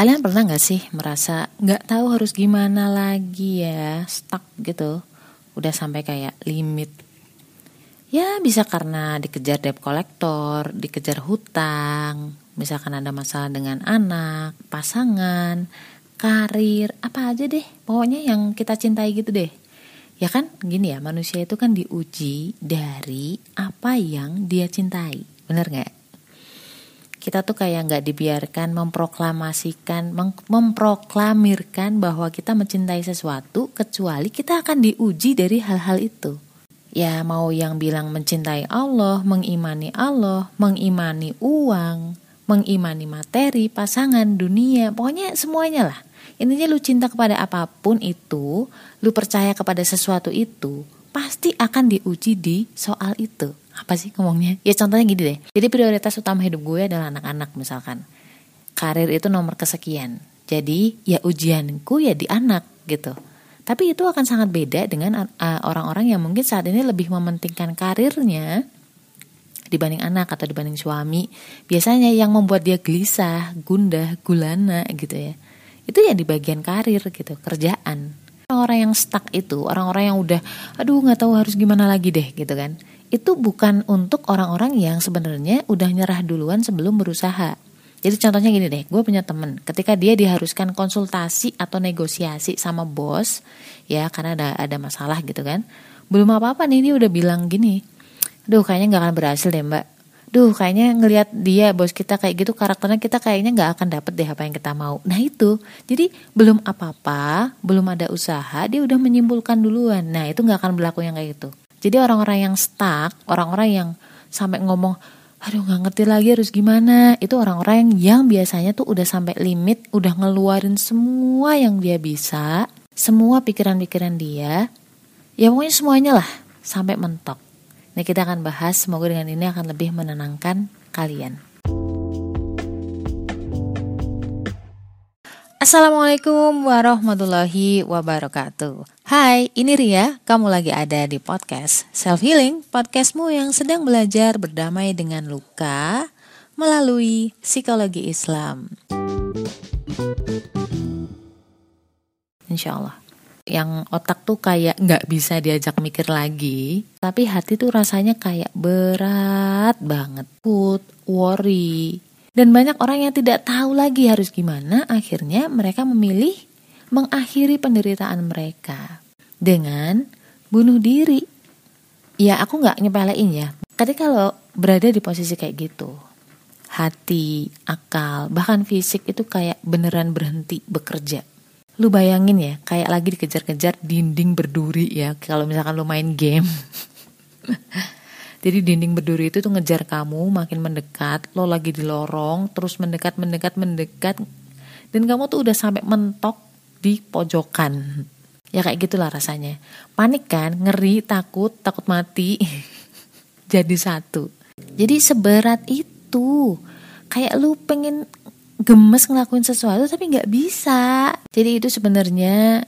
Kalian pernah gak sih merasa gak tahu harus gimana lagi ya, stuck gitu, udah sampai kayak limit. Ya bisa karena dikejar debt kolektor, dikejar hutang, misalkan ada masalah dengan anak, pasangan, karir, apa aja deh, pokoknya yang kita cintai gitu deh. Ya kan gini ya, manusia itu kan diuji dari apa yang dia cintai, bener gak? Kita tuh kayak nggak dibiarkan memproklamasikan, memproklamirkan bahwa kita mencintai sesuatu kecuali kita akan diuji dari hal-hal itu. Ya mau yang bilang mencintai Allah, mengimani Allah, mengimani uang, mengimani materi, pasangan, dunia, pokoknya semuanya lah. Intinya lu cinta kepada apa pun itu, lu percaya kepada sesuatu itu, pasti akan diuji di soal itu apa sih ngomongnya? Ya contohnya gini deh. Jadi prioritas utama hidup gue adalah anak-anak misalkan. Karir itu nomor kesekian. Jadi ya ujianku ya di anak gitu. Tapi itu akan sangat beda dengan orang-orang yang mungkin saat ini lebih mementingkan karirnya dibanding anak atau dibanding suami. Biasanya yang membuat dia gelisah gundah gulana gitu ya. Itu ya di bagian karir gitu. Kerjaan. Orang-orang yang stuck itu orang-orang yang udah aduh nggak tahu harus gimana lagi deh gitu kan itu bukan untuk orang-orang yang sebenarnya udah nyerah duluan sebelum berusaha. Jadi contohnya gini deh, gue punya temen, ketika dia diharuskan konsultasi atau negosiasi sama bos, ya karena ada ada masalah gitu kan, belum apa-apa nih dia udah bilang gini, duh kayaknya nggak akan berhasil deh mbak, duh kayaknya ngelihat dia bos kita kayak gitu karakternya kita kayaknya nggak akan dapet deh apa yang kita mau. Nah itu, jadi belum apa-apa, belum ada usaha, dia udah menyimpulkan duluan. Nah itu nggak akan berlaku yang kayak gitu. Jadi orang-orang yang stuck, orang-orang yang sampai ngomong, aduh nggak ngerti lagi harus gimana, itu orang-orang yang, biasanya tuh udah sampai limit, udah ngeluarin semua yang dia bisa, semua pikiran-pikiran dia, ya pokoknya semuanya lah sampai mentok. Nah kita akan bahas, semoga dengan ini akan lebih menenangkan kalian. Assalamualaikum warahmatullahi wabarakatuh. Hai, ini Ria. Kamu lagi ada di podcast Self Healing, podcastmu yang sedang belajar berdamai dengan luka melalui psikologi Islam. Insya Allah. Yang otak tuh kayak nggak bisa diajak mikir lagi, tapi hati tuh rasanya kayak berat banget. Put, worry, dan banyak orang yang tidak tahu lagi harus gimana, akhirnya mereka memilih mengakhiri penderitaan mereka dengan bunuh diri. Ya aku nggak nyepelein ya. Ketika kalau berada di posisi kayak gitu, hati, akal, bahkan fisik itu kayak beneran berhenti bekerja. Lu bayangin ya, kayak lagi dikejar-kejar dinding berduri ya, kalau misalkan lu main game. Jadi dinding berduri itu tuh ngejar kamu makin mendekat, lo lagi di lorong, terus mendekat, mendekat, mendekat, dan kamu tuh udah sampai mentok di pojokan. Ya kayak gitulah rasanya. Panik kan, ngeri, takut, takut mati. Jadi satu. Jadi seberat itu. Kayak lu pengen gemes ngelakuin sesuatu tapi nggak bisa. Jadi itu sebenarnya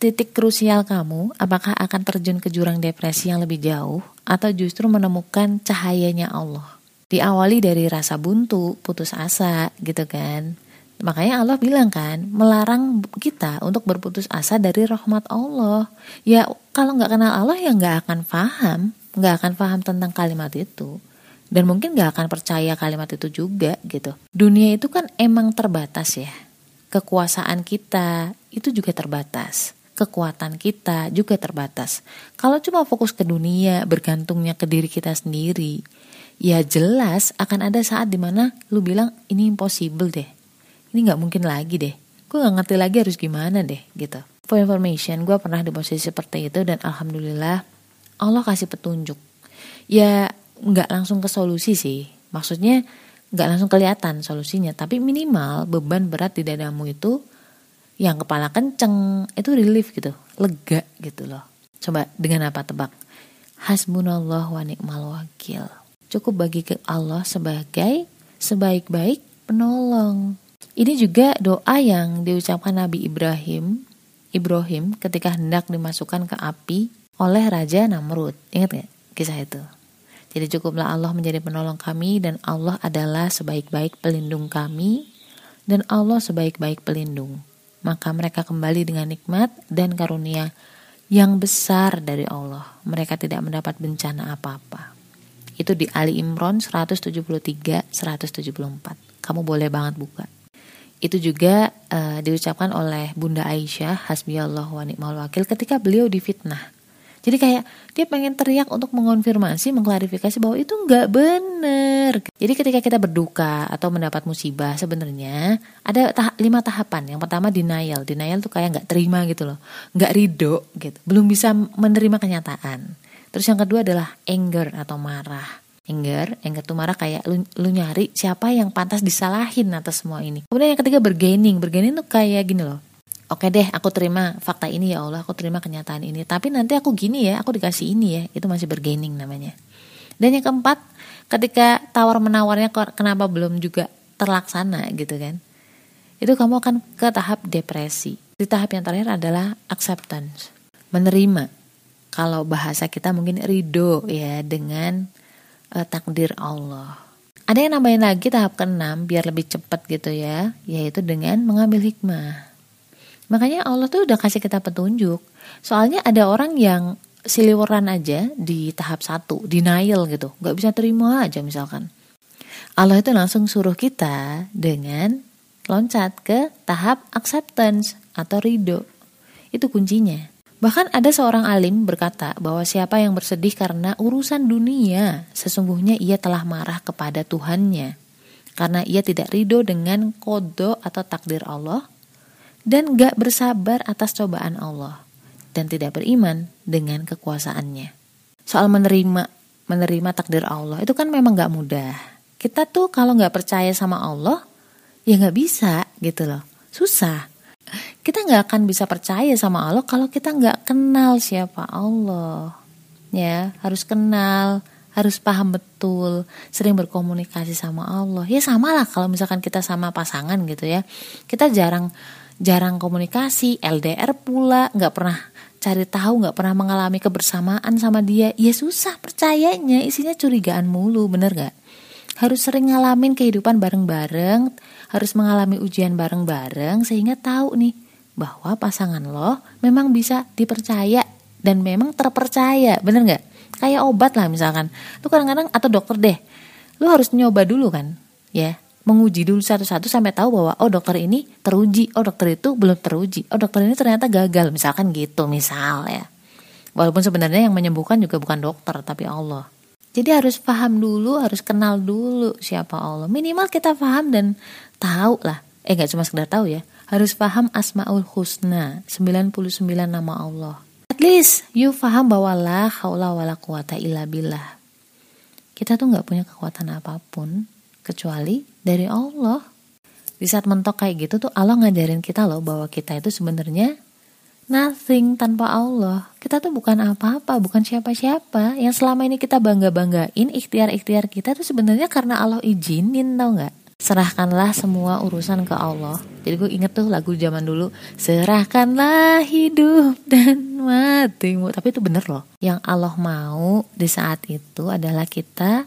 titik krusial kamu, apakah akan terjun ke jurang depresi yang lebih jauh atau justru menemukan cahayanya Allah? Diawali dari rasa buntu, putus asa gitu kan. Makanya Allah bilang kan, melarang kita untuk berputus asa dari rahmat Allah. Ya kalau nggak kenal Allah ya nggak akan paham, nggak akan paham tentang kalimat itu. Dan mungkin nggak akan percaya kalimat itu juga gitu. Dunia itu kan emang terbatas ya. Kekuasaan kita itu juga terbatas kekuatan kita juga terbatas. Kalau cuma fokus ke dunia, bergantungnya ke diri kita sendiri, ya jelas akan ada saat di mana lu bilang ini impossible deh. Ini nggak mungkin lagi deh. Gue nggak ngerti lagi harus gimana deh gitu. For information, gue pernah di posisi seperti itu dan alhamdulillah Allah kasih petunjuk. Ya nggak langsung ke solusi sih. Maksudnya nggak langsung kelihatan solusinya, tapi minimal beban berat di dadamu itu yang kepala kenceng itu relief gitu lega gitu loh. Coba dengan apa tebak? Hasbunallah wa ni'mal wakil. Cukup bagi ke Allah sebagai sebaik-baik penolong. Ini juga doa yang diucapkan Nabi Ibrahim Ibrahim ketika hendak dimasukkan ke api oleh Raja Namrud. Ingat gak kisah itu? Jadi cukuplah Allah menjadi penolong kami dan Allah adalah sebaik-baik pelindung kami dan Allah sebaik-baik pelindung. Maka mereka kembali dengan nikmat dan karunia yang besar dari Allah. Mereka tidak mendapat bencana apa-apa. Itu di Ali Imran 173 174. Kamu boleh banget buka. Itu juga uh, diucapkan oleh Bunda Aisyah hasbiyallah wa ni'mal wakil ketika beliau difitnah jadi kayak dia pengen teriak untuk mengonfirmasi, mengklarifikasi bahwa itu nggak benar. Jadi ketika kita berduka atau mendapat musibah sebenarnya ada tahap, lima tahapan. Yang pertama denial. Denial tuh kayak nggak terima gitu loh, nggak ridho gitu, belum bisa menerima kenyataan. Terus yang kedua adalah anger atau marah. Anger, anger tuh marah kayak lu, lu nyari siapa yang pantas disalahin atas semua ini. Kemudian yang ketiga bergaining, bergaining tuh kayak gini loh oke deh aku terima fakta ini ya Allah aku terima kenyataan ini. Tapi nanti aku gini ya aku dikasih ini ya itu masih bergaining namanya. Dan yang keempat ketika tawar menawarnya kenapa belum juga terlaksana gitu kan itu kamu akan ke tahap depresi. Di tahap yang terakhir adalah acceptance menerima. Kalau bahasa kita mungkin ridho ya dengan uh, takdir Allah. Ada yang nambahin lagi tahap keenam biar lebih cepat gitu ya yaitu dengan mengambil hikmah Makanya Allah tuh udah kasih kita petunjuk. Soalnya ada orang yang siliweran aja di tahap satu, denial gitu, nggak bisa terima aja misalkan. Allah itu langsung suruh kita dengan loncat ke tahap acceptance atau ridho. Itu kuncinya. Bahkan ada seorang alim berkata bahwa siapa yang bersedih karena urusan dunia, sesungguhnya ia telah marah kepada Tuhannya. Karena ia tidak ridho dengan kodo atau takdir Allah, dan gak bersabar atas cobaan Allah dan tidak beriman dengan kekuasaannya. Soal menerima menerima takdir Allah itu kan memang gak mudah. Kita tuh kalau gak percaya sama Allah ya gak bisa gitu loh, susah. Kita gak akan bisa percaya sama Allah kalau kita gak kenal siapa Allah. Ya harus kenal, harus paham betul, sering berkomunikasi sama Allah. Ya sama lah kalau misalkan kita sama pasangan gitu ya, kita jarang jarang komunikasi, LDR pula, nggak pernah cari tahu, nggak pernah mengalami kebersamaan sama dia, ya susah percayanya, isinya curigaan mulu, bener gak? Harus sering ngalamin kehidupan bareng-bareng, harus mengalami ujian bareng-bareng, sehingga tahu nih bahwa pasangan lo memang bisa dipercaya dan memang terpercaya, bener gak? Kayak obat lah misalkan, lu kadang-kadang atau dokter deh, lu harus nyoba dulu kan, ya menguji dulu satu-satu sampai tahu bahwa oh dokter ini teruji, oh dokter itu belum teruji, oh dokter ini ternyata gagal, misalkan gitu misal ya. Walaupun sebenarnya yang menyembuhkan juga bukan dokter tapi Allah. Jadi harus paham dulu, harus kenal dulu siapa Allah. Minimal kita paham dan tahu lah. Eh gak cuma sekedar tahu ya. Harus paham Asmaul Husna, 99 nama Allah. At least you paham bahwa la haula wala quwata illa billah. Kita tuh nggak punya kekuatan apa pun kecuali dari Allah. Di saat mentok kayak gitu tuh Allah ngajarin kita loh bahwa kita itu sebenarnya nothing tanpa Allah. Kita tuh bukan apa-apa, bukan siapa-siapa. Yang selama ini kita bangga-banggain ikhtiar-ikhtiar kita tuh sebenarnya karena Allah izinin tau nggak? Serahkanlah semua urusan ke Allah. Jadi gue inget tuh lagu zaman dulu, serahkanlah hidup dan matimu. Tapi itu bener loh. Yang Allah mau di saat itu adalah kita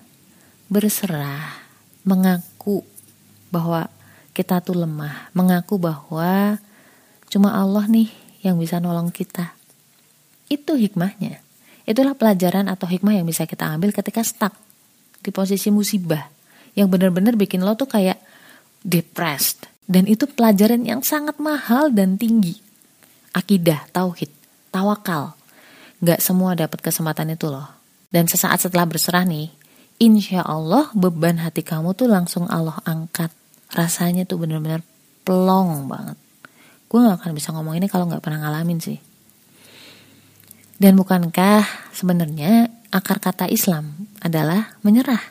berserah mengaku bahwa kita tuh lemah, mengaku bahwa cuma Allah nih yang bisa nolong kita. Itu hikmahnya. Itulah pelajaran atau hikmah yang bisa kita ambil ketika stuck di posisi musibah yang benar-benar bikin lo tuh kayak depressed. Dan itu pelajaran yang sangat mahal dan tinggi. Akidah, tauhid, tawakal. Gak semua dapat kesempatan itu loh. Dan sesaat setelah berserah nih, insya Allah beban hati kamu tuh langsung Allah angkat. Rasanya tuh bener-bener plong banget. Gue gak akan bisa ngomong ini kalau gak pernah ngalamin sih. Dan bukankah sebenarnya akar kata Islam adalah menyerah,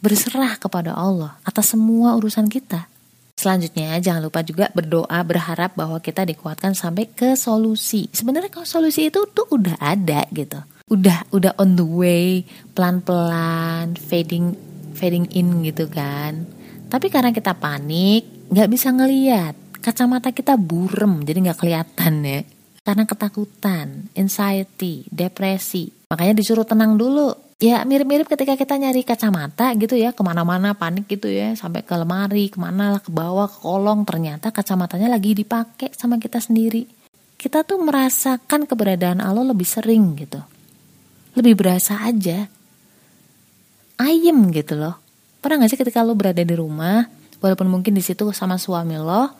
berserah kepada Allah atas semua urusan kita. Selanjutnya jangan lupa juga berdoa berharap bahwa kita dikuatkan sampai ke solusi. Sebenarnya kalau solusi itu tuh udah ada gitu udah udah on the way pelan-pelan fading fading in gitu kan. Tapi karena kita panik nggak bisa ngeliat. Kacamata kita burem jadi nggak kelihatan ya. Karena ketakutan anxiety depresi. Makanya disuruh tenang dulu. Ya mirip-mirip ketika kita nyari kacamata gitu ya ke mana-mana panik gitu ya sampai ke lemari ke mana lah ke bawah ke kolong. Ternyata kacamatanya lagi dipakai sama kita sendiri. Kita tuh merasakan keberadaan Allah lebih sering gitu lebih berasa aja ayem gitu loh pernah gak sih ketika lo berada di rumah walaupun mungkin di situ sama suami lo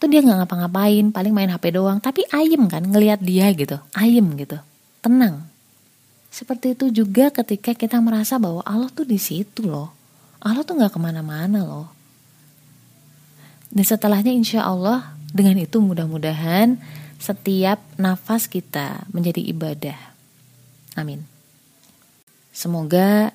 tuh dia nggak ngapa-ngapain paling main HP doang tapi ayem kan ngelihat dia gitu ayem gitu tenang seperti itu juga ketika kita merasa bahwa Allah tuh di situ loh. Allah tuh nggak ke mana-mana loh. Dan setelahnya insya Allah dengan itu mudah-mudahan setiap nafas kita menjadi ibadah. Amin. Semoga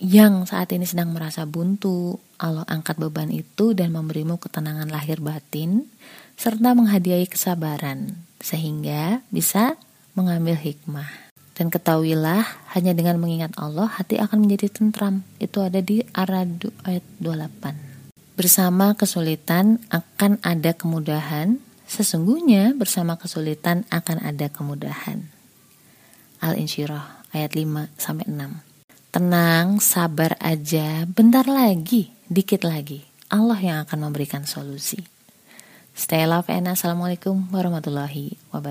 yang saat ini sedang merasa buntu, Allah angkat beban itu dan memberimu ketenangan lahir batin, serta menghadiahi kesabaran, sehingga bisa mengambil hikmah. Dan ketahuilah, hanya dengan mengingat Allah, hati akan menjadi tentram. Itu ada di Aradu ayat 28. Bersama kesulitan akan ada kemudahan, sesungguhnya bersama kesulitan akan ada kemudahan. Al-Insyirah ayat 5 sampai 6. Tenang, sabar aja, bentar lagi, dikit lagi. Allah yang akan memberikan solusi. Stay love and assalamualaikum warahmatullahi wabarakatuh.